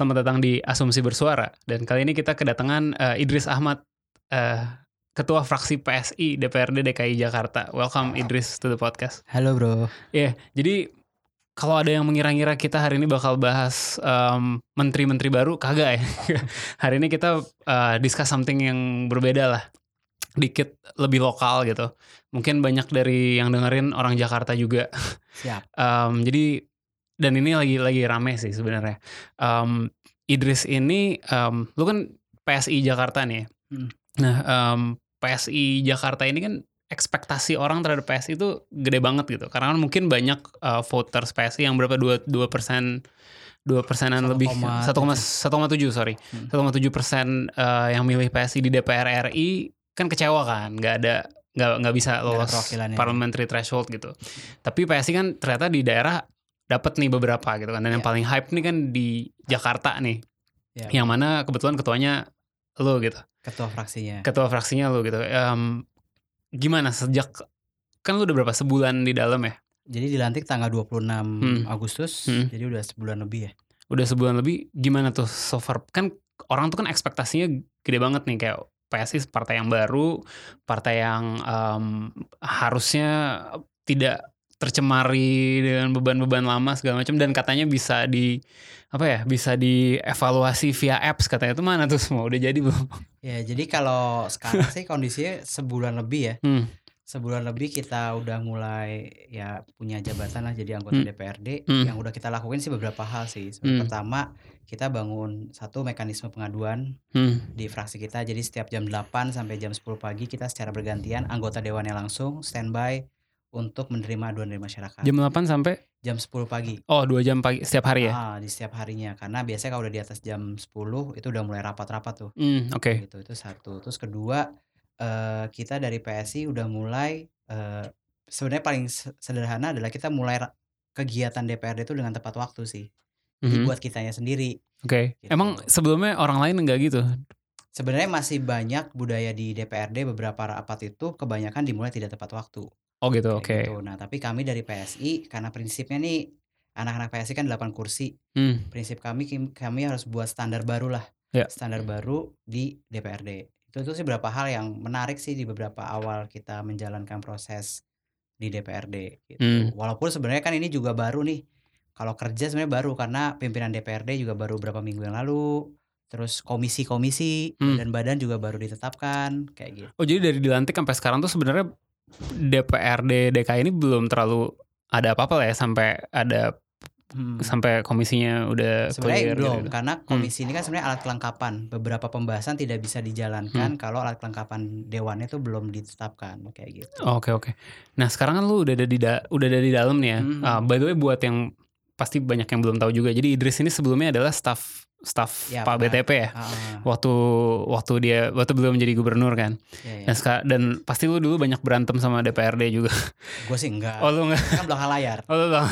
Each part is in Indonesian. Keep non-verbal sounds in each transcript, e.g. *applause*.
Selamat datang di Asumsi Bersuara dan kali ini kita kedatangan eh, Idris Ahmad, eh, Ketua Fraksi PSI DPRD DKI Jakarta. Welcome Idris to the podcast. Halo bro. Ya, jadi kalau ada yang mengira-ngira kita hari ini bakal bahas em, menteri-menteri baru, kagak ya. *laughs* hari ini kita eh, discuss something yang berbeda lah, dikit lebih lokal gitu. Mungkin banyak dari yang dengerin orang Jakarta juga. Siap. Em, jadi dan ini lagi lagi rame sih sebenarnya. Em, Idris ini, em, lu kan PSI Jakarta nih. ya. Hmm. Nah, em, PSI Jakarta ini kan ekspektasi orang terhadap PSI itu gede banget gitu. Karena kan mungkin banyak eh, voters PSI yang berapa dua dua persen dua persenan lebih satu koma satu koma tujuh sorry Hmm. satu koma tujuh persen eh, yang milih PSI di DPR RI kan kecewa kan nggak ada nggak nggak bisa lolos parliamentary threshold gitu. Tapi PSI kan ternyata di daerah dapat nih beberapa gitu kan. Dan yang Iya. paling hype nih kan di Jakarta nih. Ya, Yang mana kebetulan ketuanya lo gitu. ketua fraksinya. Ketua fraksinya lo gitu. Em, gimana sejak kan lu udah berapa sebulan di dalam ya? Jadi dilantik tanggal 26 Hmm. Agustus. Hmm. Jadi udah sebulan lebih ya. Udah sebulan lebih gimana tuh so far? Kan orang tuh kan ekspektasinya gede banget nih kayak PSI partai yang baru, partai yang em, harusnya tidak tercemari dengan beban-beban lama segala macam dan katanya bisa di apa ya bisa dievaluasi via apps katanya itu mana tuh semua udah jadi belum? *laughs* Ya jadi kalau sekarang sih kondisinya sebulan lebih ya. Hmm. Sebulan lebih kita udah mulai ya punya jabatan lah jadi anggota Hmm. DPRD. Hmm. Yang udah kita lakuin sih beberapa hal sih. Hmm. Pertama kita bangun satu mekanisme pengaduan Hmm. di fraksi kita. Jadi setiap jam 8 sampai jam 10 pagi kita secara bergantian anggota dewannya langsung standby untuk menerima aduan dari masyarakat. Jam 8 sampai jam 10 pagi. oh dua jam pagi setiap hari ya? Ah, di setiap harinya karena biasanya kalau udah di atas jam 10 itu udah mulai rapat-rapat tuh. Hmm, oke. Gitu. Itu satu. Terus kedua eh, kita dari PSI udah mulai eh, sebenarnya paling se- sederhana adalah kita mulai kegiatan DPRD itu dengan tepat waktu sih. Jadi Mhm. buat kitanya sendiri. Oke. Gitu. Emang sebelumnya orang lain enggak gitu? Sebenarnya masih banyak budaya di DPRD beberapa rapat itu kebanyakan dimulai tidak tepat waktu. Oh gitu, oke. gitu. Nah, tapi kami dari PSI karena prinsipnya nih anak-anak PSI kan 8 kursi. Hmm. Prinsip kami kami harus buat standar baru lah. Ya. Standar baru di DPRD. Itu tuh sih beberapa hal yang menarik sih di beberapa awal kita menjalankan proses di DPRD gitu. Hmm. Walaupun sebenarnya kan ini juga baru nih. Kalau kerja sebenarnya baru karena pimpinan DPRD juga baru beberapa minggu yang lalu. Terus komisi-komisi Hmm. dan badan juga baru ditetapkan kayak gitu. Oh jadi dari dilantik sampai sekarang tuh sebenarnya DPRD DKI ini belum terlalu ada apa-apa lah ya sampai ada Hmm. sampai komisinya udah Sebenarnya clear belum gitu. karena komisi ini kan sebenarnya alat kelengkapan. Beberapa pembahasan tidak bisa Hmm. dijalankan kalau alat kelengkapan dewannya itu belum ditetapkan kayak gitu. Oke oke. Nah sekarang kan lu udah ada di da- udah ada di dalam nih ya. Hmm. Ah, by the way buat yang pasti banyak yang belum tahu juga. Jadi Idris ini sebelumnya adalah staff staff Ya, Pak. BTP ya. Ah, Waktu waktu dia waktu belum menjadi gubernur kan. ya, ya. Dan, seka- dan pasti lu dulu banyak berantem sama DPRD juga. Gue sih enggak. Oh lu nggak? kan belakang layar. Oh lu nggak?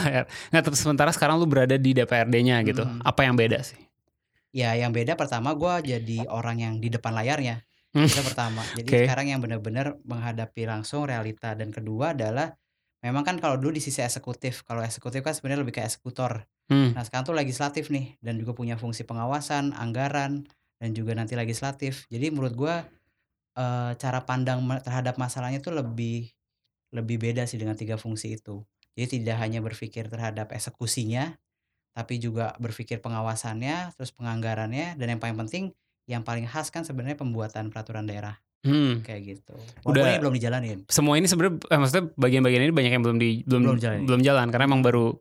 Nggak. Tapi sementara sekarang lu berada di DPRD-nya gitu. Hmm. Apa yang beda sih? Ya, yang beda pertama gue jadi orang yang di depan layarnya. Hmm. Itu pertama. Jadi Oke. sekarang yang benar-benar menghadapi langsung realita dan kedua adalah memang kan kalau dulu di sisi eksekutif, kalau eksekutif kan sebenarnya lebih kayak eksekutor. Hmm. Nah, sekarang tuh legislatif nih dan juga punya fungsi pengawasan, anggaran dan juga nanti legislatif. Jadi menurut gua eh, cara pandang terhadap masalahnya tuh lebih lebih beda sih dengan tiga fungsi itu. Jadi tidak hanya berpikir terhadap eksekusinya, tapi juga berpikir pengawasannya, terus penganggarannya dan yang paling penting yang paling khas kan sebenarnya pembuatan peraturan daerah Hmm. kayak gitu. Udah- Walaupun ini belum dijalanin. semua ini sebenarnya eh, maksudnya bagian-bagian ini banyak yang belum di belum Belum belum jalan. jalan, karena emang baru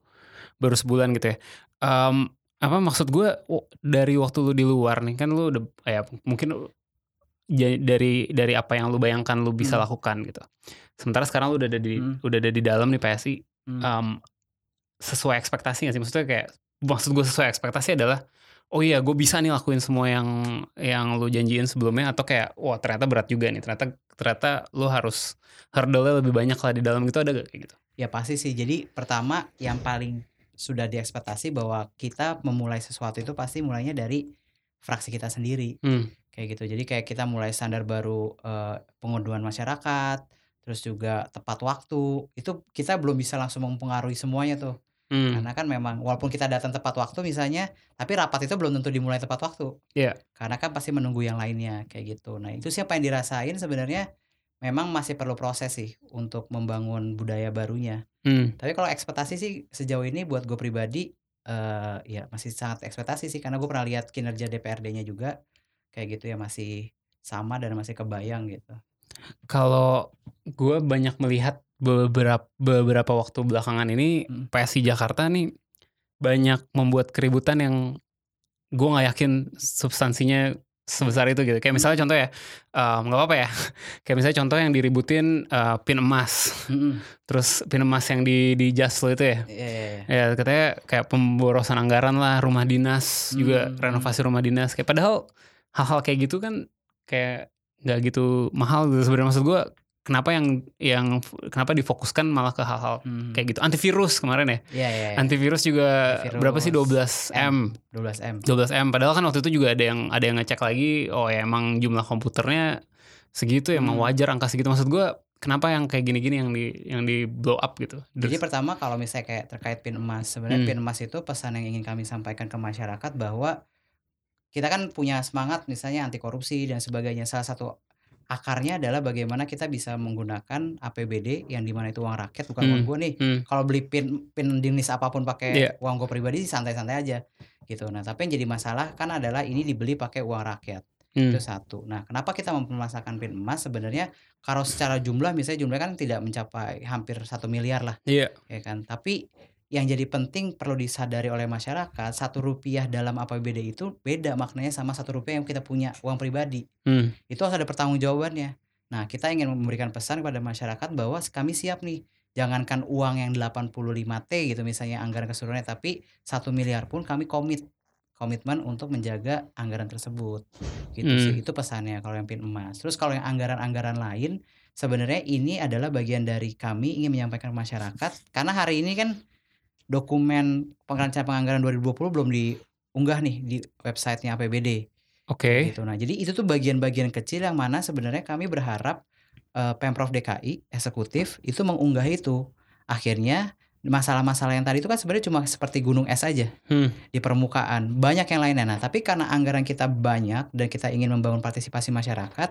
baru sebulan gitu ya. Em, apa maksud gue dari waktu lu di luar nih kan lu udah ya mungkin dari dari apa yang lu bayangkan lu bisa Hmm. lakukan gitu. Sementara sekarang lu udah ada di Hmm. udah ada di dalam nih PSI Hmm. em, sesuai ekspektasi gak sih? Maksudnya kayak maksud gue sesuai ekspektasi adalah oh iya gue bisa nih lakuin semua yang yang lu janjiin sebelumnya atau kayak wah ternyata berat juga nih ternyata ternyata lu harus hurdle-nya lebih banyak lah di dalam gitu ada gak kayak gitu Ya pasti sih. Jadi pertama yang paling sudah diekspektasi bahwa kita memulai sesuatu itu pasti mulainya dari fraksi kita sendiri. hmm. Kayak gitu. Jadi kayak kita mulai standar baru eh, pengaduan masyarakat, terus juga tepat waktu. Itu kita belum bisa langsung mempengaruhi semuanya tuh. Hmm. Karena kan memang walaupun kita datang tepat waktu misalnya, tapi rapat itu belum tentu dimulai tepat waktu. Iya. Karena kan pasti menunggu yang lainnya kayak gitu. Nah, itu siapa yang dirasain sebenarnya memang masih perlu proses sih untuk membangun budaya barunya. Hmm. Tapi kalau ekspektasi sih sejauh ini buat gue pribadi eh ya masih sangat ekspektasi sih karena gue pernah lihat kinerja DPRD-nya juga kayak gitu ya masih sama dan masih kebayang gitu. Kalau gue banyak melihat beberapa beberapa waktu belakangan ini Hmm. PSI Jakarta nih banyak membuat keributan yang gue nggak yakin substansinya sebesar itu gitu. Kayak misalnya contoh ya, nggak apa-apa ya. *laughs* Kayak misalnya contoh yang diributin eh, pin emas, Mm-mm. terus pin emas yang di di Jaslo itu ya. Iya, iya, iya. Ya katanya kayak pemborosan anggaran lah, rumah dinas juga Hmm. renovasi rumah dinas. Kayak padahal hal-hal kayak gitu kan kayak nggak gitu mahal gitu sebenarnya maksud gue kenapa yang yang kenapa difokuskan malah ke hal-hal Hmm. kayak gitu antivirus kemarin ya Iya, iya, iya. antivirus juga Antivirus berapa sih 12 m 12 M. 12 m padahal kan waktu itu juga ada yang ada yang ngecek lagi oh ya emang jumlah komputernya segitu ya emang Hmm. wajar angka segitu maksud gue kenapa yang kayak gini-gini yang di yang di blow up gitu Jadi pertama kalau misalnya kayak terkait pin emas, sebenarnya Hmm. pin emas itu pesan yang ingin kami sampaikan ke masyarakat bahwa kita kan punya semangat misalnya anti korupsi dan sebagainya. Salah satu akarnya adalah bagaimana kita bisa menggunakan APBD yang di mana itu uang rakyat bukan Hmm. uang gue nih. Hmm. Kalau beli pin pin jenis apa pun pakai Iya. uang gue pribadi sih santai-santai aja gitu. Nah tapi yang jadi masalah kan adalah ini dibeli pakai uang rakyat Hmm. itu satu. Nah, kenapa kita mempermasalahkan pin emas? Sebenarnya kalau secara jumlah misalnya jumlahnya kan tidak mencapai hampir satu miliar lah, iya ya kan. Tapi yang jadi penting perlu disadari oleh masyarakat satu rupiah dalam APBD itu beda maknanya sama satu rupiah yang kita punya uang pribadi. Hmm. Itu harus ada pertanggungjawabannya. Nah, kita ingin memberikan pesan kepada masyarakat bahwa kami siap nih. Jangankan uang yang 85T gitu misalnya anggaran keseluruhannya tapi satu miliar pun kami komit komitmen untuk menjaga anggaran tersebut gitu Hmm. sih itu pesannya kalau yang pin emas terus kalau yang anggaran-anggaran lain sebenarnya ini adalah bagian dari kami ingin menyampaikan ke masyarakat karena hari ini kan dokumen perencanaan penganggaran 2020 belum diunggah nih di websitenya APBD oke gitu. Nah, jadi itu tuh bagian-bagian kecil yang mana sebenarnya kami berharap eh, Pemprov DKI eksekutif itu mengunggah itu. Akhirnya masalah-masalah yang tadi itu kan sebenarnya cuma seperti gunung es aja Hmm. di permukaan. Banyak yang lainnya. Nah, tapi karena anggaran kita banyak dan kita ingin membangun partisipasi masyarakat,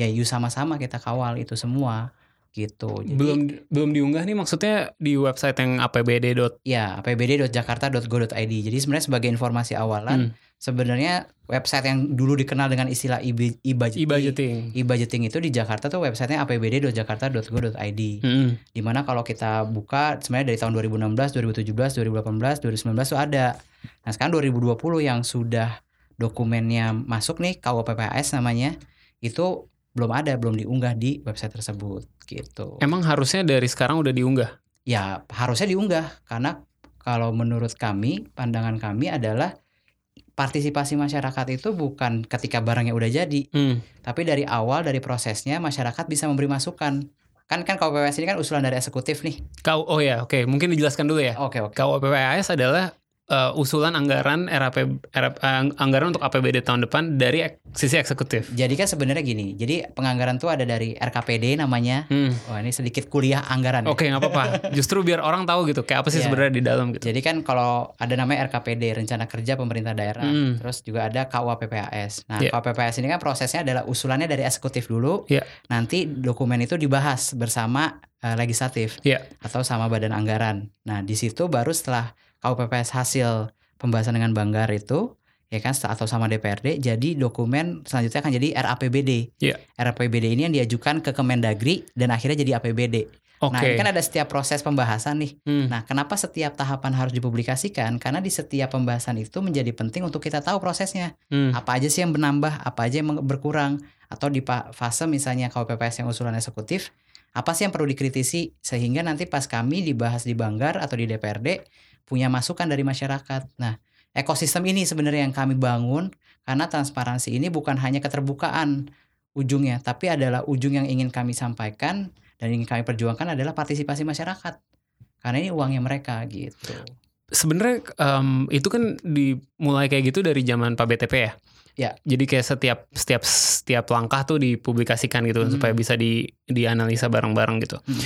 ya yuk sama-sama kita kawal itu semua gitu. Jadi belum belum diunggah nih maksudnya di website yang apbd. ya apbd.jakarta.go.id. Jadi sebenarnya sebagai informasi awalan, Hmm. sebenarnya website yang dulu dikenal dengan istilah e-budgeting e-budgeting e-budgeting itu di Jakarta tuh websitenya apbd.jakarta.go.id Hmm. di mana kalau kita buka sebenarnya dari tahun 2016, 2017, 2018, 2019 tuh ada nah sekarang 2020 yang sudah dokumennya masuk nih KUPPAS namanya itu belum ada belum diunggah di website tersebut gitu emang harusnya dari sekarang udah diunggah ya harusnya diunggah karena kalau menurut kami pandangan kami adalah partisipasi masyarakat itu bukan ketika barangnya udah jadi Hmm. tapi dari awal dari prosesnya masyarakat bisa memberi masukan. Kan kan KUPPAS ini kan usulan dari eksekutif nih. Kau oh ya oke mungkin dijelaskan dulu ya Oke oke. KUPPAS adalah eh, usulan anggaran RAP, RAP ang- anggaran untuk APBD tahun depan dari ek- sisi eksekutif. Jadi kan sebenarnya gini. Jadi penganggaran tuh ada dari RKPD namanya. Hmm. Wah ini sedikit kuliah anggaran. ya. Oke nggak apa-apa. *laughs* Justru biar orang tahu gitu kayak apa sih Iya. sebenarnya di dalam gitu. Jadi kan kalau ada namanya RKPD Rencana Kerja Pemerintah Daerah, Hmm. terus juga ada KUAPPAS. Nah, Iya. KUAPPAS ini kan prosesnya adalah usulannya dari eksekutif dulu. Iya. Nanti dokumen itu dibahas bersama eh, legislatif Iya. atau sama badan anggaran. Nah, di situ baru setelah KUPPAS hasil pembahasan dengan Banggar itu ya kan atau sama DPRD jadi dokumen selanjutnya akan jadi RAPBD. Iya. RAPBD ini yang diajukan ke Kemendagri dan akhirnya jadi APBD. Oke. Nah, ini kan ada setiap proses pembahasan nih. Hmm. Nah, kenapa setiap tahapan harus dipublikasikan? Karena di setiap pembahasan itu menjadi penting untuk kita tahu prosesnya. Hmm. Apa aja sih yang menambah, apa aja yang berkurang. Atau di fase misalnya KUPPS yang usulan eksekutif, apa sih yang perlu dikritisi sehingga nanti pas kami dibahas di Banggar atau di DPRD punya masukan dari masyarakat. Nah, ekosistem ini sebenarnya yang kami bangun karena transparansi ini bukan hanya keterbukaan ujungnya, tapi adalah ujung yang ingin kami sampaikan dan ingin kami perjuangkan adalah partisipasi masyarakat. Karena ini uangnya mereka gitu. Sebenarnya em, itu kan dimulai kayak gitu dari zaman Pak BTP ya. Ya. Jadi kayak setiap setiap setiap langkah tuh dipublikasikan gitu Hmm. supaya bisa di dianalisa bareng-bareng gitu. Hmm.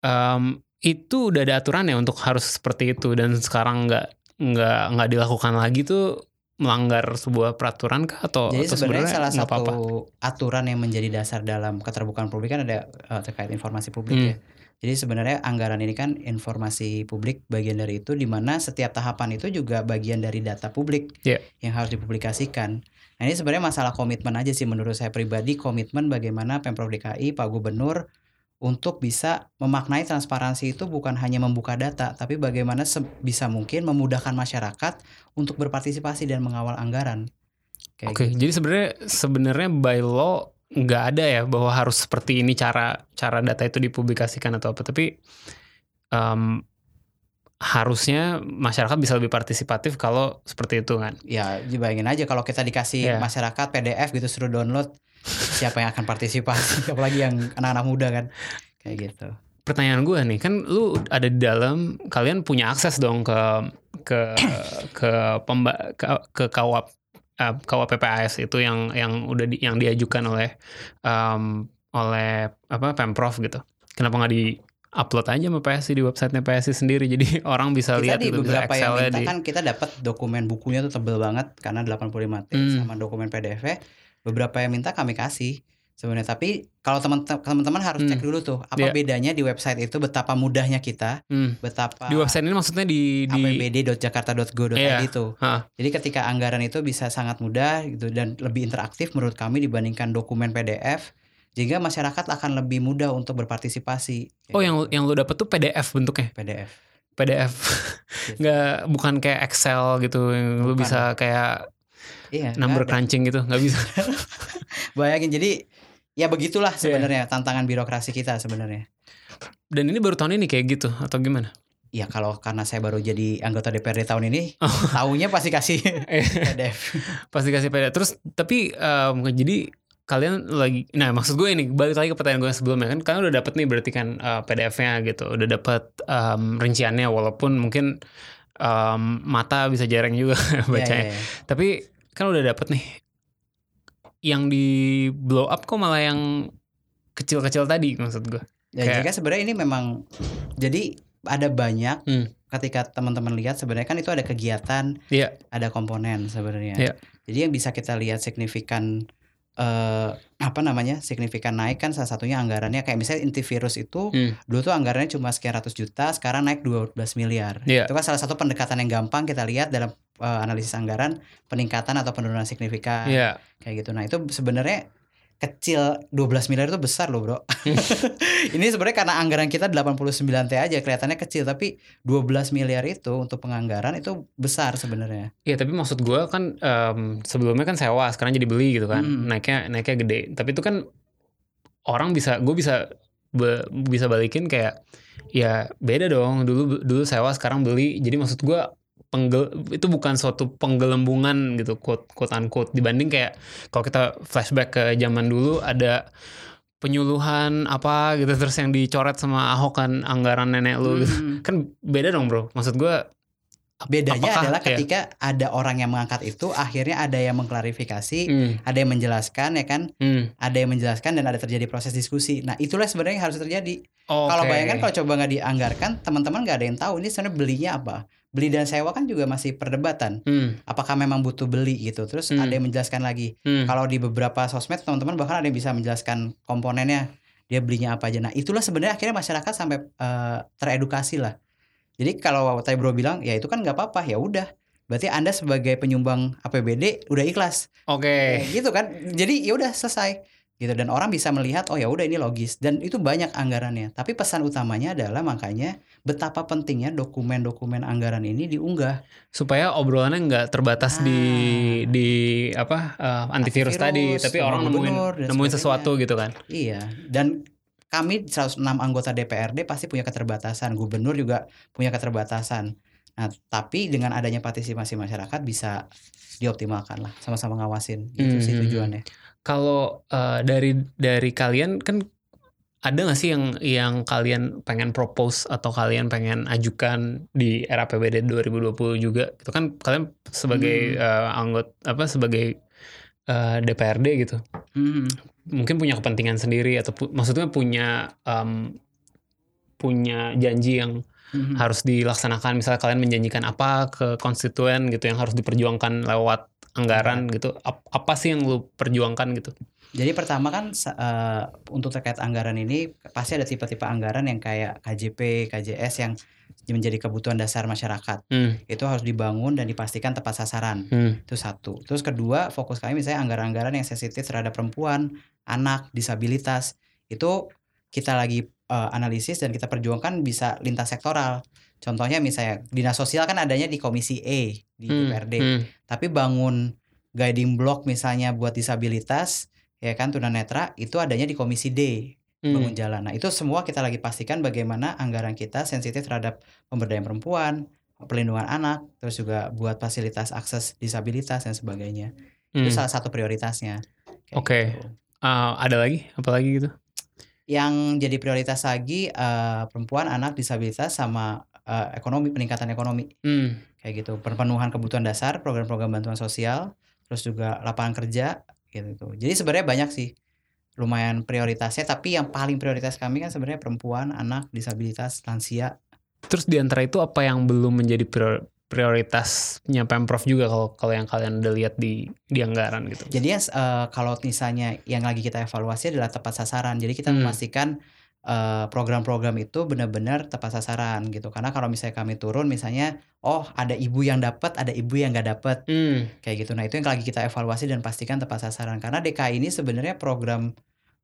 Em, itu udah ada aturannya untuk harus seperti itu dan sekarang nggak nggak nggak dilakukan lagi tuh melanggar sebuah peraturan kah atau Jadi atau sebenarnya salah nggak satu apa-apa? aturan yang menjadi dasar dalam keterbukaan publik kan ada eh, terkait informasi publik Hmm. ya. Jadi sebenarnya anggaran ini kan informasi publik bagian dari itu di mana setiap tahapan itu juga bagian dari data publik Iya. yang harus dipublikasikan. Nah ini sebenarnya masalah komitmen aja sih menurut saya pribadi komitmen bagaimana pemprov DKI Pak Gubernur untuk bisa memaknai transparansi itu bukan hanya membuka data tapi bagaimana bisa mungkin memudahkan masyarakat untuk berpartisipasi dan mengawal anggaran. Kayak Oke, gitu. jadi sebenarnya sebenarnya by law nggak ada ya bahwa harus seperti ini cara cara data itu dipublikasikan atau apa. Tapi em, harusnya masyarakat bisa lebih partisipatif kalau seperti itu kan. Ya, bayangin aja kalau kita dikasih Iya. masyarakat PDF gitu suruh download, siapa yang akan partisipasi? *laughs* Apalagi yang anak-anak muda kan, kayak gitu. Pertanyaan gue nih kan, lu ada di dalam, kalian punya akses dong ke ke *clears throat* ke pemba, ke, ke KUAP eh, KUAPPAS itu yang yang udah di, yang diajukan oleh em, oleh apa pemprov gitu. Kenapa nggak di upload aja sama PSI di websitenya PSI sendiri jadi *laughs* orang bisa Kita lihat di bisa beberapa yang Excel-nya minta di kan kita dapat dokumen bukunya tuh tebel banget karena 85 T Hmm. sama dokumen PDF. Beberapa yang minta kami kasih sebenarnya. Tapi kalau teman- teman-teman harus cek Hmm. dulu tuh apa Iya. bedanya di website itu betapa mudahnya kita, Hmm. betapa di website ini maksudnya di di apbd.jakarta.go.id Iya. tuh. Hah. Jadi ketika anggaran itu bisa sangat mudah gitu dan lebih interaktif menurut kami dibandingkan dokumen PDF, sehingga masyarakat akan lebih mudah untuk berpartisipasi. oh yang yang lu dapet tuh PDF bentuknya PDF. PDF Gitu. nggak bukan kayak Excel gitu yang lu Bukan. bisa kayak Iya. number crunching gitu nggak bisa *laughs* Bayangin jadi ya begitulah Iya. sebenarnya tantangan birokrasi kita sebenarnya. dan ini baru tahun ini kayak gitu atau gimana Ya kalau karena saya baru jadi anggota DPRD tahun ini, *laughs* Oh. tahunya pasti kasih *laughs* Eh, PDF. pasti kasih PDF terus tapi em, jadi kalian lagi nah maksud gue ini balik lagi ke pertanyaan gue sebelumnya kan kalian udah dapet nih berarti kan eh, PDF-nya gitu udah dapet em, rinciannya walaupun mungkin em, mata bisa jarang juga *laughs* Iya, bacanya iya, iya. Tapi kan udah dapet nih yang di blow up kok malah yang kecil-kecil tadi maksud gue. Ya, Kayak- jika sebenarnya ini memang jadi ada banyak Hmm. ketika teman-teman lihat sebenarnya kan itu ada kegiatan, Iya. ada komponen sebenarnya. Iya. Jadi yang bisa kita lihat signifikan eh apa namanya? signifikan naik kan salah satunya anggarannya kayak misalnya antivirus itu Hmm. dulu tuh anggarannya cuma sekian ratus juta, sekarang naik 12 miliar. Iya. Itu kan salah satu pendekatan yang gampang kita lihat dalam eh, analisis anggaran peningkatan atau penurunan signifikan Iya. kayak gitu. Nah, itu sebenarnya kecil 12 miliar itu besar loh, Bro. *laughs* *laughs* Ini sebenarnya karena anggaran kita 89 T aja kelihatannya kecil, tapi 12 miliar itu untuk penganggaran itu besar sebenarnya. Iya tapi maksud gue kan em, sebelumnya kan sewa sekarang jadi beli gitu kan Hmm. naiknya naiknya gede tapi itu kan orang bisa gue bisa be- bisa balikin kayak ya beda dong dulu dulu sewa sekarang beli jadi maksud gue penggel itu bukan suatu penggelembungan gitu quote quote unquote dibanding kayak kalau kita flashback ke zaman dulu ada penyuluhan apa gitu terus yang dicoret sama Ahok kan anggaran nenek lu gitu. Hmm. kan beda dong bro maksud gue Bedanya Apakah- adalah iya. ketika ada orang yang mengangkat itu, akhirnya ada yang mengklarifikasi, hmm, ada yang menjelaskan ya kan, hmm, ada yang menjelaskan dan ada terjadi proses diskusi. Nah, itulah sebenarnya yang harus terjadi. oke. Kalau bayangkan kalau coba nggak dianggarkan, teman-teman nggak ada yang tahu ini sebenarnya belinya apa. Beli dan sewa kan juga masih perdebatan. hmm, Apakah memang butuh beli gitu. Terus Hmm. ada yang menjelaskan lagi. hmm. Kalau di beberapa sosmed teman-teman bahkan ada yang bisa menjelaskan komponennya. Dia belinya apa aja. Nah, itulah sebenarnya akhirnya masyarakat sampai eh, teredukasi lah. Jadi kalau tadi bro bilang ya itu kan nggak apa-apa ya udah. Berarti Anda sebagai penyumbang APBD udah ikhlas. Oke. Kayak gitu kan. Jadi ya udah selesai gitu dan orang bisa melihat oh ya udah ini logis dan itu banyak anggarannya. Tapi pesan utamanya adalah makanya betapa pentingnya dokumen-dokumen anggaran ini diunggah. Supaya obrolannya nggak terbatas di Ah. di apa eh, antivirus, tadi, Antivirus, tapi nomor orang nemuin nemuin sesuatu gitu kan. Iya, dan kami 106 anggota DPRD pasti punya keterbatasan, gubernur juga punya keterbatasan. Nah, tapi dengan adanya partisipasi masyarakat bisa dioptimalkan lah, sama-sama ngawasin. Itu sih Mhm. tujuannya. Kalau eh, dari dari kalian kan ada nggak sih yang yang kalian pengen propose atau kalian pengen ajukan di era PBD 2020 juga? Itu kan kalian sebagai Hmm. eh, anggota apa sebagai eh, DPRD gitu. Mhm. Mungkin punya kepentingan sendiri atau pu- maksudnya punya em, punya janji yang Mhm. harus dilaksanakan misalnya kalian menjanjikan apa ke konstituen gitu yang harus diperjuangkan lewat anggaran gitu Ap- apa sih yang lu perjuangkan gitu Jadi pertama kan eh, untuk terkait anggaran ini pasti ada tipe-tipe anggaran yang kayak KJP, KJS yang menjadi kebutuhan dasar masyarakat. hmm, Itu harus dibangun dan dipastikan tepat sasaran. hmm, Itu satu. Terus kedua, fokus kami misalnya anggaran-anggaran yang sensitif terhadap perempuan, anak, disabilitas. Itu kita lagi eh, analisis dan kita perjuangkan bisa lintas sektoral. Contohnya misalnya dinas sosial kan adanya di komisi E di hmm, DPRD. hmm, Tapi bangun guiding block misalnya buat disabilitas ya kan tunanetra itu adanya di komisi D hmm. bangun jalan. Nah, itu semua kita lagi pastikan bagaimana anggaran kita sensitif terhadap pemberdayaan perempuan, pelindungan anak, terus juga buat fasilitas akses disabilitas dan sebagainya. Itu Hmm. salah satu prioritasnya. Oke. gitu. Uh, ada lagi apa lagi gitu Yang jadi prioritas lagi eh, perempuan, anak, disabilitas sama eh, ekonomi, peningkatan ekonomi hmm, kayak gitu. Pemenuhan kebutuhan dasar, program-program bantuan sosial, terus juga lapangan kerja gitu. Jadi sebenarnya banyak sih lumayan prioritasnya, tapi yang paling prioritas kami kan sebenarnya perempuan, anak, disabilitas, lansia. terus di antara itu apa yang belum menjadi prior- prioritasnya pemprov juga kalau kalau yang kalian udah lihat di di anggaran gitu Jadi eh, kalau misalnya yang lagi kita evaluasi adalah tepat sasaran. Jadi kita Hmm. memastikan eh, program-program itu benar-benar tepat sasaran gitu. Karena kalau misalnya kami turun misalnya oh ada ibu yang dapat, ada ibu yang nggak dapat hmm, kayak gitu. Nah, itu yang lagi kita evaluasi dan pastikan tepat sasaran. Karena DKI ini sebenarnya program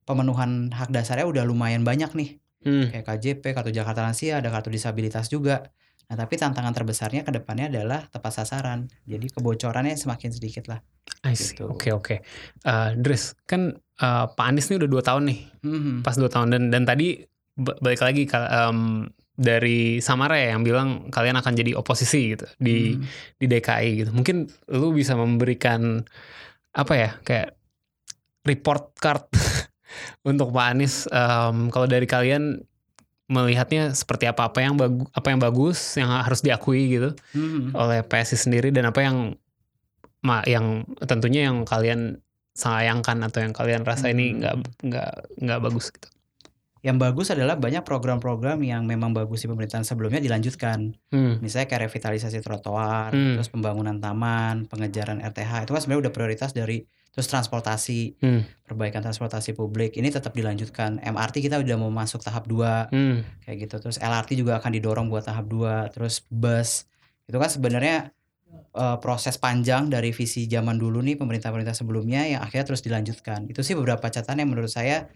pemenuhan hak dasarnya udah lumayan banyak nih. hmm. Kayak KJP, Kartu Jakarta Lansia, ada kartu disabilitas juga. Nah, tapi tantangan terbesarnya ke depannya adalah tepat sasaran. Jadi kebocorannya semakin sedikit lah. I see. Gitu. Oke oke. Eh, Dris, kan eh, Pak Anies nih udah dua tahun nih, Mhm. pas dua tahun dan dan tadi ba- balik lagi em, dari Samara ya yang bilang kalian akan jadi oposisi gitu di Mhm. di DKI gitu. Mungkin lu bisa memberikan apa ya kayak report card *laughs* untuk Pak Anies. Em, kalau dari kalian melihatnya seperti apa apa yang bagus apa yang bagus yang harus diakui gitu Mhm. oleh PSI sendiri dan apa yang ma yang tentunya yang kalian sayangkan atau yang kalian rasa ini Hmm. nggak nggak nggak bagus gitu. Yang bagus adalah banyak program-program yang memang bagus di pemerintahan sebelumnya dilanjutkan. Hmm. Misalnya kayak revitalisasi trotoar, Hmm. terus pembangunan taman, pengejaran RTH. Itu kan sebenarnya udah prioritas dari terus transportasi, Hmm. perbaikan transportasi publik. Ini tetap dilanjutkan. MRT kita udah mau masuk tahap 2 Hmm. kayak gitu. Terus LRT juga akan didorong buat tahap 2, terus bus. Itu kan sebenarnya eh, proses panjang dari visi zaman dulu nih pemerintah-pemerintah sebelumnya yang akhirnya terus dilanjutkan. Itu sih beberapa catatan yang menurut saya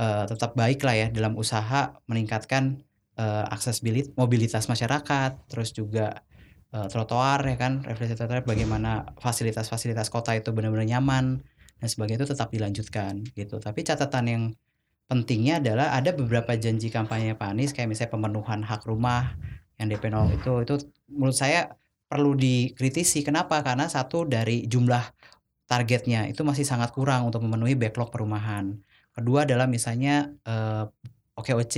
eh, tetap baik lah ya dalam usaha meningkatkan eh, aksesibilitas mobilitas masyarakat, terus juga eh, trotoar ya kan, revitalisasi trotoar bagaimana fasilitas-fasilitas kota itu benar-benar nyaman dan sebagainya itu tetap dilanjutkan gitu. Tapi catatan yang pentingnya adalah ada beberapa janji kampanye Pak Anies kayak misalnya pemenuhan hak rumah yang DP 0 itu itu menurut saya perlu dikritisi. Kenapa? Karena satu dari jumlah targetnya itu masih sangat kurang untuk memenuhi backlog perumahan. Kedua adalah misalnya eh, OKOC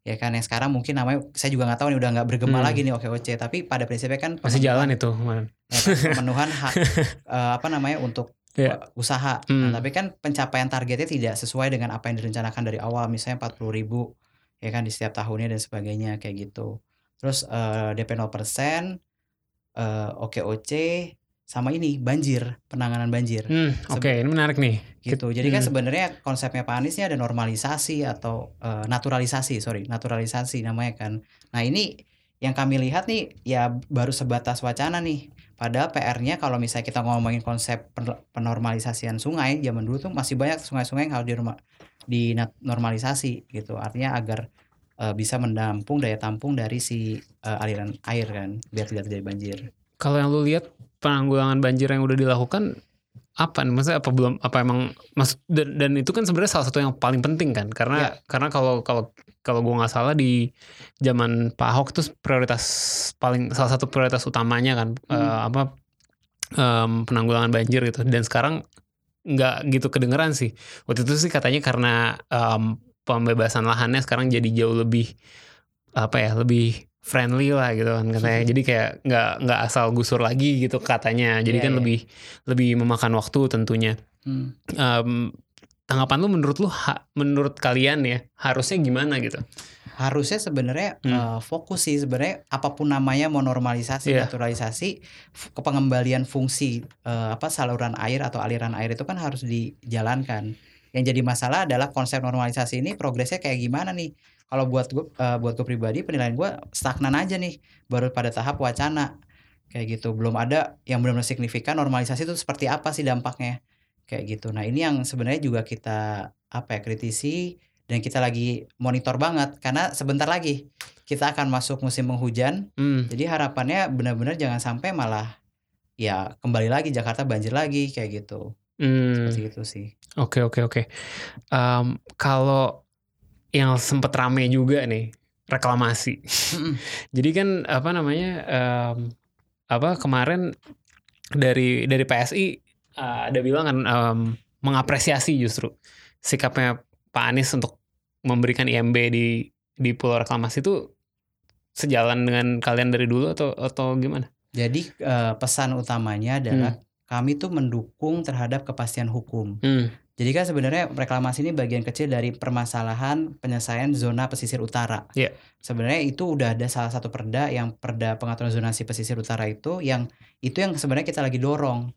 ya kan yang sekarang mungkin namanya saya juga nggak tahu nih udah nggak bergema Hmm. lagi nih OKOC tapi pada prinsipnya kan Masih jalan itu kemarin. ya kan, pemenuhan hak *laughs* eh, apa namanya untuk Iya. eh, usaha. Hmm. Nah, tapi kan pencapaian targetnya tidak sesuai dengan apa yang direncanakan dari awal, misalnya 40 ribu ya kan di setiap tahunnya dan sebagainya kayak gitu. Terus eh, DP 0%, eh, OKOC sama ini banjir, penanganan banjir Hmm, oke, ini menarik nih. gitu. Jadi kan Hmm. sebenarnya konsepnya Pak Anies ini ada normalisasi atau eh, naturalisasi, sorry, naturalisasi namanya kan. Nah ini yang kami lihat nih ya baru sebatas wacana nih. Padahal PR-nya kalau misalnya kita ngomongin konsep pen- penormalisasian sungai zaman dulu tuh masih banyak sungai-sungai yang harus dinorma- dinormalisasi gitu. Artinya agar eh, bisa menampung daya tampung dari si eh, aliran air kan biar tidak terjadi banjir. Kalau yang lu lihat penanggulangan banjir yang udah dilakukan apa nih? Maksudnya apa belum apa emang maksud dan, dan itu kan sebenarnya salah satu yang paling penting kan karena Iya. karena kalau kalau kalau gue nggak salah di zaman Pak Ahok itu prioritas paling salah satu prioritas utamanya kan Hmm. eh, apa em, penanggulangan banjir gitu dan sekarang nggak gitu kedengeran sih waktu itu sih katanya karena em, pembebasan lahannya sekarang jadi jauh lebih apa ya lebih friendly lah gitu kan katanya jadi kayak nggak nggak asal gusur lagi gitu katanya jadi Iya, kan iya. lebih lebih memakan waktu tentunya Hmm. Em, tanggapan lu menurut lu ha- menurut kalian ya harusnya gimana gitu harusnya sebenarnya Hmm. eh, fokus sih sebenarnya apa pun namanya mau normalisasi Iya. naturalisasi kepengembalian fungsi eh, apa saluran air atau aliran air itu kan harus dijalankan yang jadi masalah adalah konsep normalisasi ini progresnya kayak gimana nih kalau buat gue eh, buat gue pribadi penilaian gue stagnan aja nih baru pada tahap wacana. Kayak gitu belum ada yang benar-benar signifikan normalisasi itu seperti apa sih dampaknya? Kayak gitu. Nah ini yang sebenarnya juga kita apa ya kritisi dan kita lagi monitor banget. Karena sebentar lagi kita akan masuk musim penghujan. Hmm. jadi harapannya benar-benar jangan sampai malah ya kembali lagi Jakarta banjir lagi kayak gitu. Hmm. seperti itu sih. Oke oke oke. Em, kalau yang sempet rame juga nih reklamasi. *laughs* Jadi kan apa namanya em, apa kemarin dari dari PSI eh, ada bilang kan em, mengapresiasi justru sikapnya Pak Anies untuk memberikan IMB di di Pulau Reklamasi itu sejalan dengan kalian dari dulu atau atau gimana? jadi eh, pesan utamanya adalah kami tuh mendukung terhadap kepastian hukum Hmm. Jadi kan sebenarnya reklamasi ini bagian kecil dari permasalahan penyelesaian zona pesisir utara. Iya. Sebenarnya itu udah ada salah satu perda yang perda pengaturan zonasi pesisir utara itu yang itu yang sebenarnya kita lagi dorong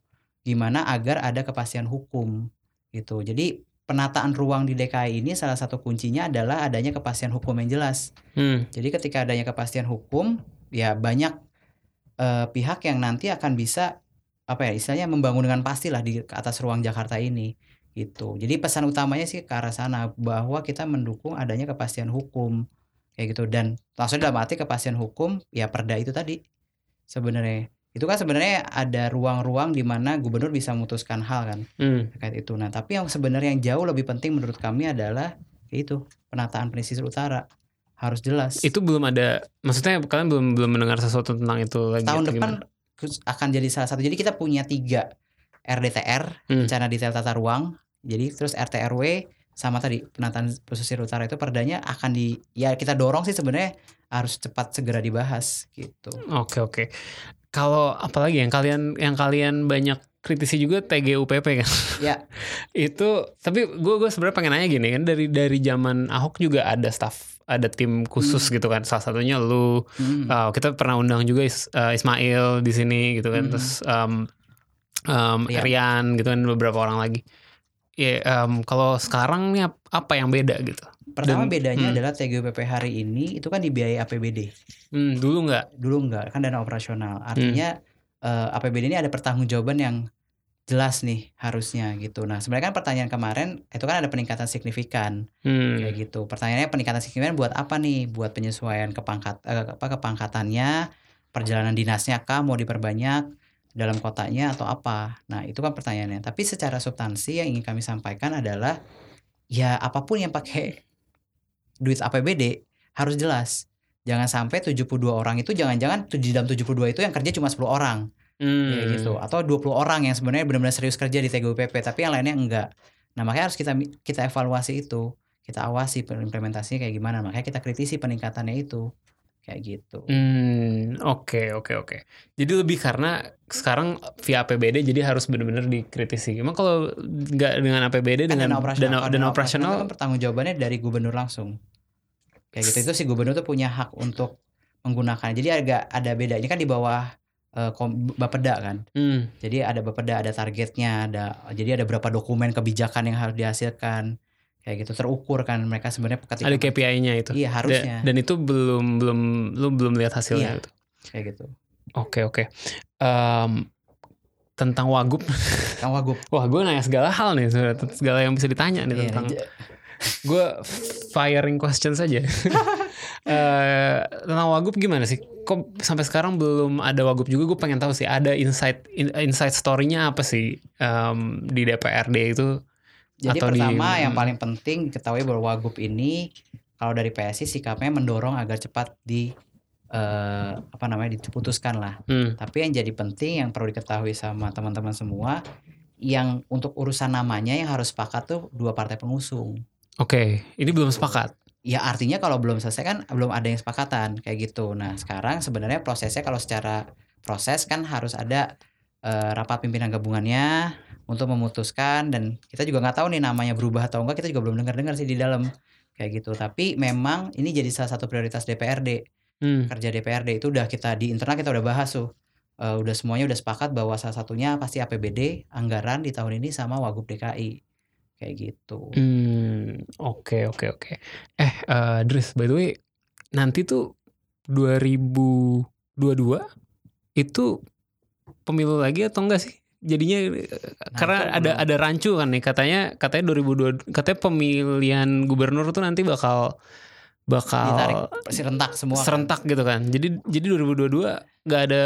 gimana agar ada kepastian hukum gitu. Jadi penataan ruang di DKI ini salah satu kuncinya adalah adanya kepastian hukum yang jelas. Hmm. Jadi ketika adanya kepastian hukum, ya banyak eh, pihak yang nanti akan bisa apa ya istilahnya membangun dengan pastilah di ke atas ruang Jakarta ini gitu. Jadi pesan utamanya sih ke arah sana bahwa kita mendukung adanya kepastian hukum kayak gitu dan maksudnya dalam arti kepastian hukum ya perda itu tadi sebenarnya itu kan sebenarnya ada ruang-ruang di mana gubernur bisa memutuskan hal kan Hmm. terkait itu. Nah, tapi yang sebenarnya yang jauh lebih penting menurut kami adalah ya itu penataan pesisir utara harus jelas. Itu belum ada maksudnya kalian belum belum mendengar sesuatu tentang itu lagi tahun depan gimana? Akan jadi salah satu. Jadi kita punya tiga RDTR Hmm. rencana detail tata ruang. Jadi terus RTRW sama tadi penataan pesisir utara itu perdanya akan di ya kita dorong sih sebenarnya harus cepat segera dibahas gitu. Oke oke. Kalau apalagi yang kalian yang kalian banyak kritisi juga TGUPP kan. Ya. *laughs* itu tapi gue gue sebenarnya pengen nanya gini kan dari dari zaman Ahok juga ada staff ada tim khusus gitu kan. Salah satunya lu Hmm. Uh, kita pernah undang juga Is- uh, Ismail di sini gitu kan Mhm. terus um, um, Rian. Rian gitu kan beberapa orang lagi ya um, kalau sekarang nih ap- apa yang beda gitu Pertama dan- bedanya hmm. adalah TGUPP hari ini itu kan dibiayai APBD. hmm, dulu nggak dulu enggak kan dana operasional Hmm. Artinya eh, APBD ini ada pertanggungjawaban yang jelas nih harusnya gitu. Nah sebenarnya kan pertanyaan kemarin itu kan ada peningkatan signifikan hmm. kayak gitu. Pertanyaannya peningkatan signifikan buat apa nih? Buat penyesuaian kepangkat eh, apa kepangkatannya perjalanan dinasnya kah? Mau diperbanyak dalam kotanya atau apa? Nah itu kan pertanyaannya. Tapi secara substansi yang ingin kami sampaikan adalah ya apa pun yang pakai duit APBD harus jelas jangan sampai 72 orang itu jangan-jangan di dalam 72 itu yang kerja cuma 10 orang. Hmm. kayak gitu. Atau 20 orang yang sebenarnya benar-benar serius kerja di TGUPP tapi yang lainnya enggak. Nah makanya harus kita kita evaluasi itu. Kita awasi implementasinya kayak gimana. Makanya kita kritisi peningkatannya itu. Kayak gitu. Hmm, oke oke oke. Jadi lebih karena sekarang via APBD jadi harus benar-benar dikritisi. Emang kalau nggak dengan APBD dengan dana operasional dana, dana operasional, kan pertanggung jawabannya dari gubernur langsung kayak gitu itu si gubernur tuh punya hak untuk menggunakan jadi agak ada bedanya kan di bawah kom- Bapeda kan hmm, Jadi ada Bapeda, ada targetnya, ada jadi ada berapa dokumen kebijakan yang harus dihasilkan. Kayak gitu terukur kan mereka sebenarnya ketika ada KPI-nya itu. Iya, harusnya. Dan, itu belum belum lu belum lihat hasilnya Iya. gitu. kayak gitu. Oke oke. Em, tentang Wagub, Kang Wagub. *laughs* wah gue nanya segala hal nih, segala yang bisa ditanya nih Iya, tentang. Gue firing question saja. *laughs* Eh, tentang Wagub gimana sih? Kok sampai sekarang belum ada Wagub juga? Gue pengen tahu sih. Ada insight in- insight story-nya apa sih em, di DPRD itu? Jadi Atau di- pertama yang hmm. paling penting ketahui bahwa Wagub ini kalau dari PSI sikapnya mendorong agar cepat di eh, apa namanya diputuskan lah. Hmm. Tapi yang jadi penting yang perlu diketahui sama teman-teman semua yang untuk urusan namanya yang harus sepakat tuh dua partai pengusung. Oke, ini belum sepakat. Ya artinya kalau belum selesai kan belum ada yang sepakatan kayak gitu. Nah sekarang sebenarnya prosesnya kalau secara proses kan harus ada eh, rapat pimpinan gabungannya untuk memutuskan dan kita juga nggak tahu nih namanya berubah atau enggak kita juga belum dengar-dengar sih di dalam kayak gitu. Tapi memang ini jadi salah satu prioritas DPRD Hmm. kerja DPRD itu udah kita di internal kita udah bahas tuh. Eh, udah semuanya udah sepakat bahwa salah satunya pasti APBD anggaran di tahun ini sama Wagub DKI kayak gitu. Hmm, oke oke oke. Eh, eh, Dris, by the way, nanti tuh 2022 itu pemilu lagi atau enggak sih? Jadinya eh, karena itu ada belum. ada rancu kan nih katanya katanya 2022 katanya pemilihan gubernur tuh nanti bakal bakal Ditarik serentak semua. kan. serentak gitu kan. Jadi jadi 2022 nggak ada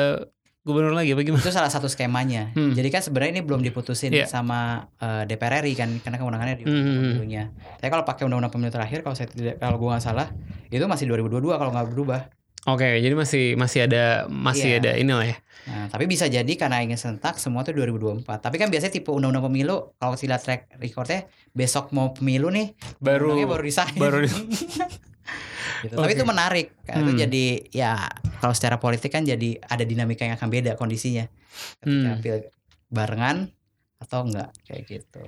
gubernur lagi apa gimana? Itu salah satu skemanya. Hmm. Jadi kan sebenarnya ini belum diputusin Iya. sama eh, DPR RI kan karena kewenangannya di undang-undang Hmm. pemilunya. Tapi kalau pakai undang-undang pemilu terakhir kalau saya tidak kalau gua nggak salah itu masih 2022 kalau nggak berubah. Oke, jadi masih masih ada masih Iya. ada inilah ya. Nah, tapi bisa jadi karena ingin serentak semua tuh 2024. Tapi kan biasanya tipe undang-undang pemilu kalau lihat track recordnya besok mau pemilu nih Baru baru disahkan. baru *laughs* gitu. Tapi itu menarik. Karena Itu Hmm. jadi ya kalau secara politik kan jadi ada dinamika yang akan beda kondisinya. Ketika Hmm. pil barengan atau enggak kayak gitu.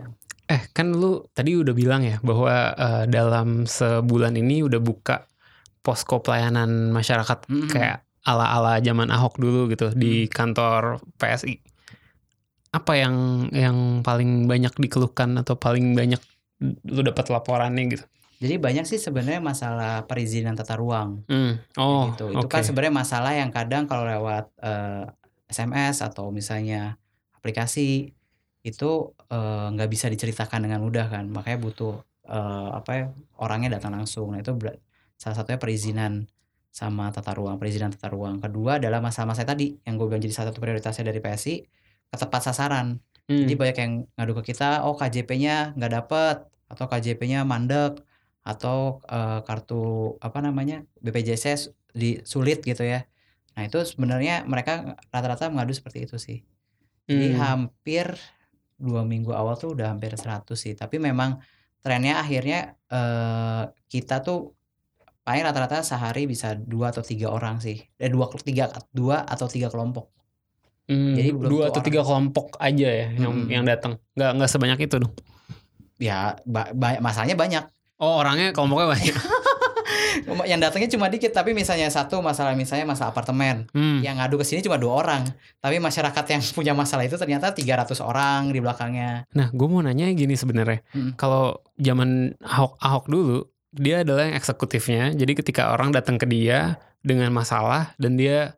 Eh kan lu tadi udah bilang ya bahwa eh, dalam sebulan ini udah buka posko pelayanan masyarakat Mm-mm. kayak ala-ala zaman Ahok dulu gitu di Hmm. kantor PSI. Apa yang yang paling banyak dikeluhkan atau paling banyak lu dapat laporannya gitu? Jadi banyak sih sebenarnya masalah perizinan tata ruang kayak Oh, gitu. Itu oke. kan sebenarnya masalah yang kadang kalau lewat eh, SMS atau misalnya aplikasi itu eh, nggak bisa diceritakan dengan mudah kan. Makanya butuh eh, apa ya orangnya datang langsung. Nah itu salah satunya perizinan sama tata ruang, perizinan tata ruang. Kedua adalah masalah-masalah tadi yang gue bilang jadi salah satu prioritasnya dari PSI ketepat sasaran. Hmm. Jadi banyak yang ngadu ke kita, oh KJP-nya nggak dapet atau KJP-nya mandek atau eh, kartu apa namanya BPJS di sulit gitu ya. Nah itu sebenarnya mereka rata-rata mengadu seperti itu sih. Jadi Hmm. hampir dua minggu awal tuh udah hampir 100 sih. Tapi memang trennya akhirnya eh, kita tuh paling rata-rata sehari bisa dua atau tiga orang sih. Eh dua tiga dua atau tiga kelompok. Hmm, jadi belum dua atau orang. tiga kelompok aja ya yang Mm-mm. yang datang. Nggak nggak sebanyak itu dong. Ya ba- ba- masalahnya banyak. Oh, orangnya kelompoknya banyak. *laughs* yang datangnya cuma dikit tapi misalnya satu masalah misalnya masalah apartemen Hmm. yang ngadu ke sini cuma dua orang tapi masyarakat yang *laughs* punya masalah itu ternyata 300 orang di belakangnya Nah, gue mau nanya gini sebenarnya. Mm. Kalau zaman Ahok Ahok dulu, dia adalah yang eksekutifnya. Jadi ketika orang datang ke dia dengan masalah dan dia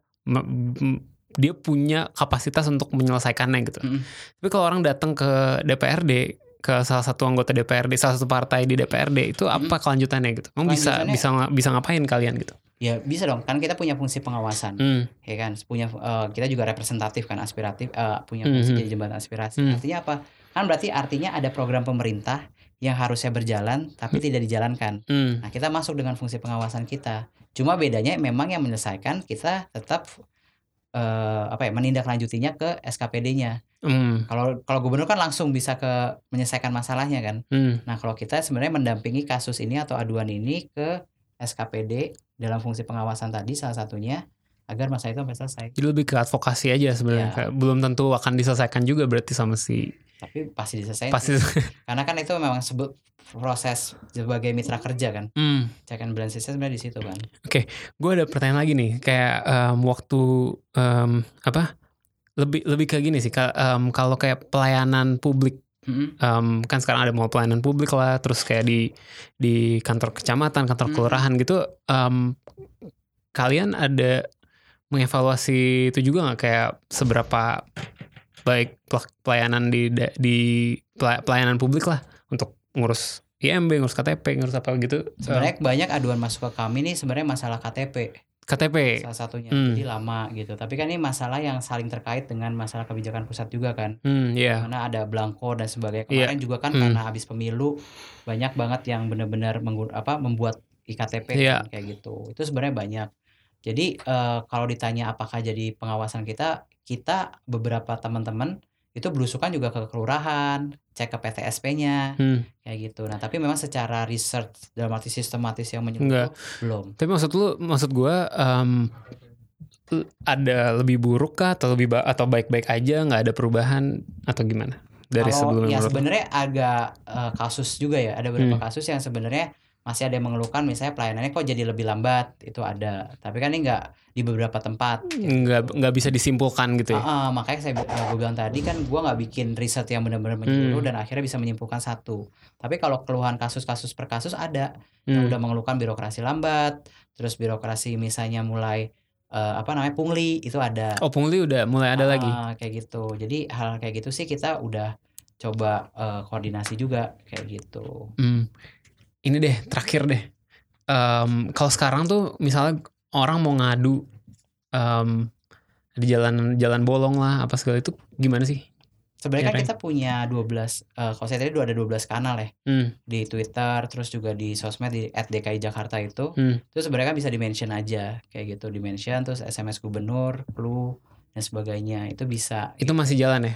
dia punya kapasitas untuk menyelesaikannya gitu. Mm. Tapi kalau orang datang ke DPRD ke salah satu anggota DPRD, salah satu partai di DPRD itu apa kelanjutannya gitu? Emang bisa bisa bisa ngapain kalian gitu? ya bisa dong kan kita punya fungsi pengawasan Hmm. ya kan punya eh, kita juga representatif kan aspiratif eh, punya fungsi Mhm. jadi jembatan aspirasi Hmm. artinya apa kan berarti artinya ada program pemerintah yang harusnya berjalan tapi tidak dijalankan Hmm. nah kita masuk dengan fungsi pengawasan kita cuma bedanya memang yang menyelesaikan kita tetap eh, apa ya menindaklanjutinya ke SKPD-nya Hmm. Kalau kalau gubernur kan langsung bisa ke menyelesaikan masalahnya kan. Hmm. Nah, kalau kita sebenarnya mendampingi kasus ini atau aduan ini ke SKPD dalam fungsi pengawasan tadi salah satunya agar masalah itu sampai selesai. Jadi lebih ke advokasi aja sebenarnya. Kayak Belum tentu akan diselesaikan juga berarti sama si Tapi pasti diselesaikan. pasti. *laughs* Karena kan itu memang sebut proses sebagai mitra kerja kan. Hmm. Check and balance system sebenarnya di situ kan. gue ada pertanyaan lagi nih kayak em, waktu em, apa lebih lebih kayak gini sih em, kalau kayak pelayanan publik Mm-mm. em, kan sekarang ada mau pelayanan publik lah terus kayak di di kantor kecamatan kantor Hmm. kelurahan gitu em, kalian ada mengevaluasi itu juga nggak kayak seberapa baik pel- pelayanan di di pela- pelayanan publik lah untuk ngurus IMB ngurus KTP ngurus apa gitu Sebenarnya banyak aduan masuk ke kami nih sebenarnya masalah KTP KTP salah satunya. Hmm. Jadi lama gitu. Tapi kan ini masalah yang saling terkait dengan masalah kebijakan pusat juga kan. hmm ya mana ada belangko dan sebagainya Iya. kemarin juga kan Hmm. karena habis pemilu banyak banget yang benar-benar apa membuat iktp Iya. kan, kayak gitu itu sebenarnya banyak jadi eh, kalau ditanya apakah jadi pengawasan kita kita beberapa teman-teman itu berusukan juga ke kelurahan cek ke PTSP-nya Hmm. kayak gitu. Nah tapi memang secara research dalam arti sistematis yang menyeluruh belum. Tapi maksud lu, maksud gua em, l- ada lebih buruk kah atau lebih ba- atau baik-baik aja nggak ada perubahan atau gimana? Dari Kalau sebelumnya ya sebenarnya agak eh, kasus juga ya, ada beberapa Hmm. kasus yang sebenarnya masih ada yang mengeluhkan misalnya pelayanannya kok jadi lebih lambat, itu ada. Tapi kan ini nggak di beberapa tempat. nggak gitu. nggak bisa disimpulkan gitu ya? Ah, ah, makanya saya gue bilang tadi kan gua nggak bikin riset yang benar-benar menyeluruh Hmm. dan akhirnya bisa menyimpulkan satu. Tapi kalau keluhan kasus-kasus per kasus ada yang Hmm. udah mengeluhkan birokrasi lambat, terus birokrasi misalnya mulai eh, apa namanya pungli itu ada. Oh pungli udah mulai ada lagi. Ah, kayak gitu. Jadi hal kayak gitu sih kita udah coba eh, koordinasi juga kayak gitu. Hmm. Ini deh terakhir deh. Em, kalau sekarang tuh misalnya orang mau ngadu em, di jalan jalan bolong lah apa segala itu gimana sih? Sebenarnya kan kita punya 12 eh, kalau saya tadi ada 12 kanal ya Hmm. di Twitter terus juga di sosmed di @dki Jakarta itu. Hmm. Itu sebenarnya kan bisa di-mention aja kayak gitu, di-mention terus SMS gubernur, clue dan sebagainya. Itu bisa Itu masih jalan ya?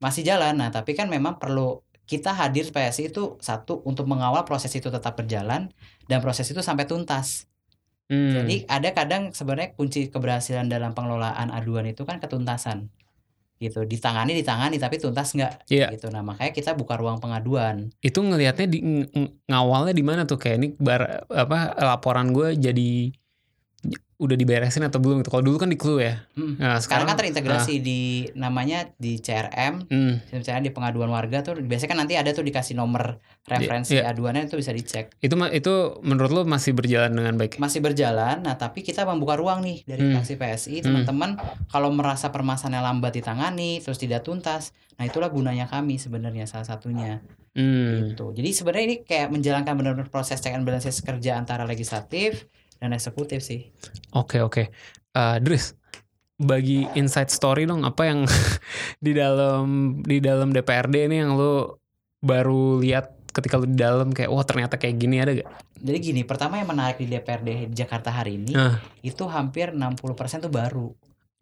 masih jalan. Nah, tapi kan memang perlu kita hadir PSI itu satu untuk mengawal proses itu tetap berjalan dan proses itu sampai tuntas. Hmm. Jadi ada kadang sebenarnya kunci keberhasilan dalam pengelolaan aduan itu kan ketuntasan. Gitu, ditangani ditangani tapi tuntas nggak Iya. gitu. Nah, makanya kita buka ruang pengaduan. itu ngelihatnya di ng- ng- ngawalnya di mana tuh kayak ini bar apa laporan gue jadi udah diberesin atau belum gitu. Kalau dulu kan di clue ya. Hmm. Nah, Sekarang kan sekarang terintegrasi di namanya di CRM, hmm, misalnya di pengaduan warga tuh biasanya kan nanti ada tuh dikasih nomor referensi Iya. aduannya itu bisa dicek. itu itu menurut lo masih berjalan dengan baik. Masih berjalan, nah tapi kita membuka ruang nih dari Hmm. fraksi PSI Hmm. teman-teman kalau merasa permasalahan lambat ditangani terus tidak tuntas, nah itulah gunanya kami sebenarnya salah satunya. Hmm. gitu. Jadi sebenarnya ini kayak menjalankan benar-benar proses check and balances kerja antara legislatif dan eksekutif sih. Oke oke. Eh, Dris, bagi insight story dong apa yang *laughs* di dalam di dalam DPRD ini yang lo baru lihat ketika lo di dalam kayak wah ternyata kayak gini ada gak? Jadi gini, pertama yang menarik di DPRD Jakarta hari ini Ah. itu hampir 60% tuh baru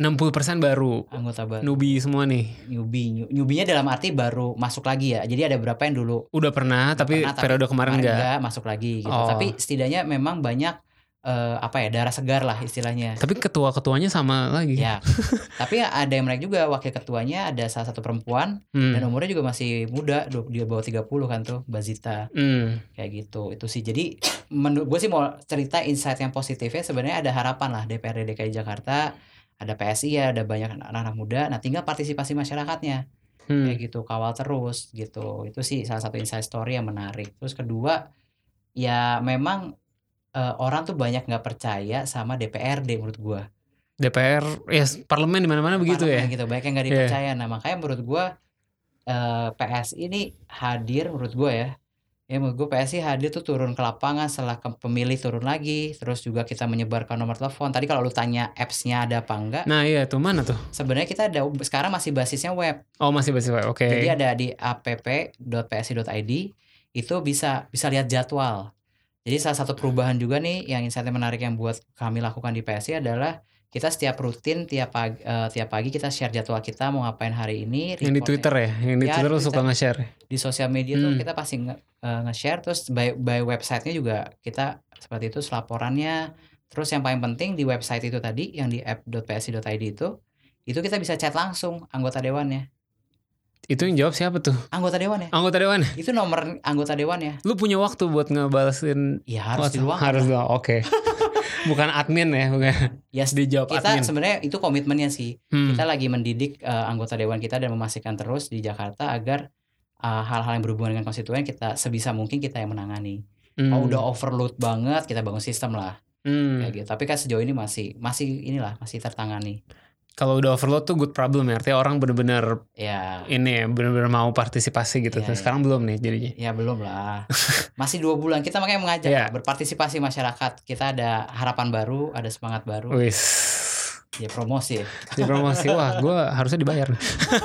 60% baru anggota baru. newbie semua nih. Newbie, New- newbie-nya dalam arti baru masuk lagi ya. Jadi ada berapa yang dulu Udah pernah Udah tapi pernah, tapi periode kemarin enggak. masuk lagi gitu. Oh. Tapi setidaknya memang banyak eh, apa ya darah segar lah istilahnya. Tapi ketua-ketuanya sama lagi. Ya, *laughs* tapi ada yang menarik juga wakil ketuanya ada salah satu perempuan Hmm. dan umurnya juga masih muda, du- di bawah 30 kan tuh, Mbak Zita. Hmm. kayak gitu itu sih jadi menurut gue sih mau cerita insight yang positifnya sebenarnya ada harapan lah DPRD DKI Jakarta ada PSI ya ada banyak anak-anak muda nah tinggal partisipasi masyarakatnya Hmm. kayak gitu kawal terus gitu itu sih salah satu insight story yang menarik terus kedua ya memang eh, orang tuh banyak nggak percaya sama DPRD menurut gue DPR, ya parlemen di mana-mana begitu ya. gitu banyak yang nggak Iya. dipercaya. Nah makanya menurut gua eh, PSI ini hadir menurut gua ya. Ya menurut gua PSI hadir tuh turun ke lapangan setelah ke- pemilih turun lagi. Terus juga kita menyebarkan nomor telepon. Tadi kalau lu tanya apps-nya ada apa enggak? Nah iya tuh mana tuh? sebenarnya kita ada sekarang masih basisnya web. Oh masih masih oke. jadi ada di app.psi.id itu bisa bisa lihat jadwal jadi salah satu perubahan juga nih yang insight menarik yang buat kami lakukan di PSI adalah kita setiap rutin tiap pagi, eh, tiap pagi kita share jadwal kita mau ngapain hari ini Yang di. Twitter ya, yang di Ya, Twitter lo suka nge-share. di sosial media tuh Hmm. kita pasti nge- eh, nge-share terus by, by websitenya juga kita seperti itu laporannya terus yang paling penting di website itu tadi yang di app.psi.id itu itu kita bisa chat langsung anggota dewannya Itu yang jawab siapa tuh? anggota dewan ya Anggota dewan. itu nomor anggota dewan ya Lu punya waktu buat ngebalesin ya harus di WhatsApp? luang Harus doang. Oke. *laughs* bukan admin ya, bukan. ya Dijawab kita admin. sebenarnya itu komitmennya sih Hmm. kita lagi mendidik eh, anggota dewan kita dan memastikan terus di Jakarta agar eh, hal-hal yang berhubungan dengan konstituen kita sebisa mungkin kita yang menangani Hmm. kalau udah overload banget kita bangun sistem lah Hmm. kayak gitu tapi kan sejauh ini masih masih inilah masih tertangani Kalau udah overload tuh good problem ya. Artinya orang bener-bener ya ini ya, bener-bener mau partisipasi gitu. Iya, Terus Sekarang belum nih jadinya. ya belum lah masih dua bulan kita makanya mengajak lah, berpartisipasi masyarakat kita ada harapan baru ada semangat baru Wis. ya promosi ya. Promosi wah gue harusnya dibayar.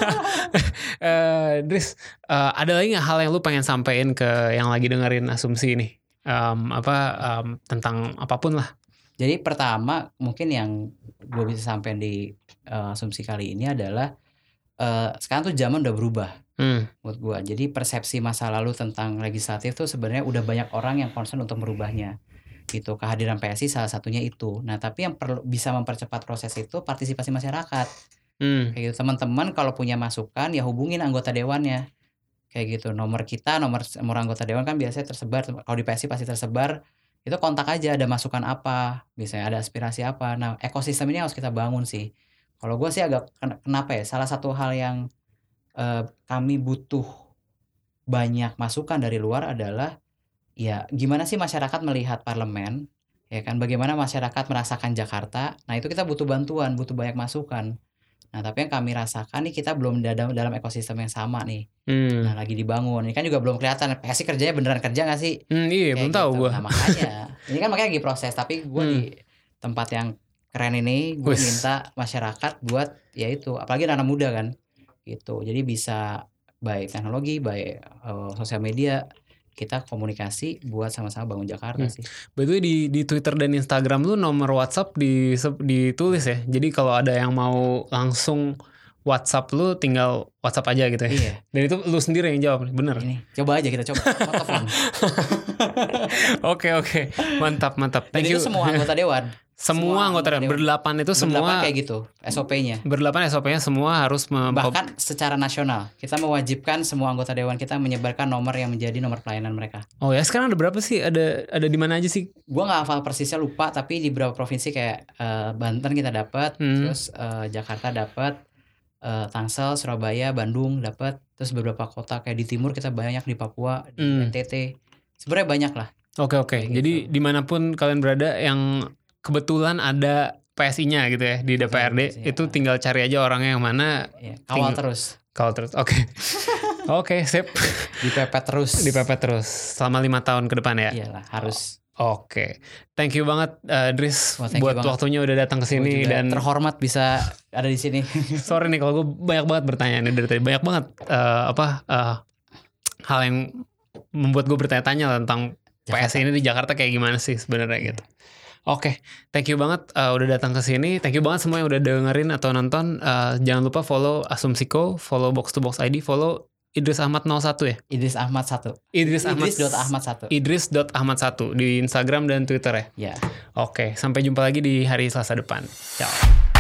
*laughs* *laughs* eh Dris, eh, ada lagi nggak hal yang lu pengen sampein ke yang lagi dengerin asumsi ini? em, apa em, tentang apa pun lah. Jadi pertama mungkin yang gue bisa sampai di eh, asumsi kali ini adalah eh, sekarang tuh zaman udah berubah Hmm. menurut gue. Jadi persepsi masa lalu tentang legislatif tuh sebenarnya udah banyak orang yang concern untuk merubahnya. Gitu kehadiran PSI salah satunya itu. Nah tapi yang perlu bisa mempercepat proses itu partisipasi masyarakat. Hmm. Kayak gitu teman-teman kalau punya masukan ya hubungin anggota dewannya. Kayak gitu nomor kita nomor nomor anggota dewan kan biasanya tersebar kalau di PSI pasti tersebar itu kontak aja ada masukan apa misalnya ada aspirasi apa nah ekosistem ini harus kita bangun sih kalau gue sih agak ken- kenapa ya salah satu hal yang eh, kami butuh banyak masukan dari luar adalah ya gimana sih masyarakat melihat parlemen ya kan bagaimana masyarakat merasakan Jakarta nah itu kita butuh bantuan butuh banyak masukan nah tapi yang kami rasakan nih kita belum dalam dalam ekosistem yang sama nih Hmm. nah lagi dibangun ini kan juga belum kelihatan PSI kerjanya beneran kerja nggak sih Hmm, iya, Kayak belum tahu gitu. gua. Nah makanya *laughs* ini kan makanya lagi proses. Tapi gue Hmm. di tempat yang keren ini gue minta masyarakat buat ya itu apalagi anak muda kan gitu. Jadi bisa baik teknologi, baik eh, sosial media kita komunikasi buat sama-sama bangun Jakarta Hmm. sih. Way di di Twitter dan Instagram lu nomor WhatsApp di ditulis ya. Jadi kalau ada yang mau langsung WhatsApp lu tinggal WhatsApp aja gitu ya. Iya. *laughs* Dan itu lu sendiri yang jawab, bener. Ini coba aja kita coba. *laughs* Oke oke, mantap mantap. Dan Thank itu you. semua anggota *laughs* dewan. Semua anggota dewan berdelapan itu Berdelapan semua kayak gitu SOP-nya. berdelapan SOP-nya semua harus Bahkan secara nasional kita mewajibkan semua anggota dewan kita menyebarkan nomor yang menjadi nomor pelayanan mereka. Oh ya sekarang ada berapa sih? Ada ada di mana aja sih? Gua nggak hafal persisnya lupa tapi di beberapa provinsi kayak eh, Banten kita dapat Hmm. terus eh, Jakarta dapat eh, Tangsel Surabaya Bandung dapat terus beberapa kota kayak di timur kita banyak di Papua di Hmm. NTT sebenarnya banyak lah Oke oke. Kayak Jadi gitu. di mana pun kalian berada yang kebetulan ada PSI-nya gitu ya di DPRD PSI, itu ya. tinggal cari aja orang yang mana ya, kawal Tinggal- terus kalau terus. Oke. *laughs* Oke, sip. dipepet terus Dipepet terus selama lima tahun ke depan ya. iyalah harus Oke. Thank you banget eh, Dris Wah, buat you banget. waktunya udah datang ke sini dan terhormat bisa ada di sini *laughs* sorry nih kalau gue banyak banget bertanya nih dari tadi banyak banget eh, apa eh, hal yang membuat gue bertanya-tanya tentang PS ini di Jakarta kayak gimana sih sebenarnya gitu. Oke, thank you banget eh, udah datang ke sini. Thank you banget semua yang udah dengerin atau nonton. Eh, jangan lupa follow Asumsiko, follow Box to Box ID, follow Idris Ahmad 01 ya. Idris Ahmad satu Idris Ahmad Idris Ahmad satu Idris.ahmad 1 di Instagram dan Twitter ya. ya Oke, sampai jumpa lagi di hari Selasa depan. Ciao.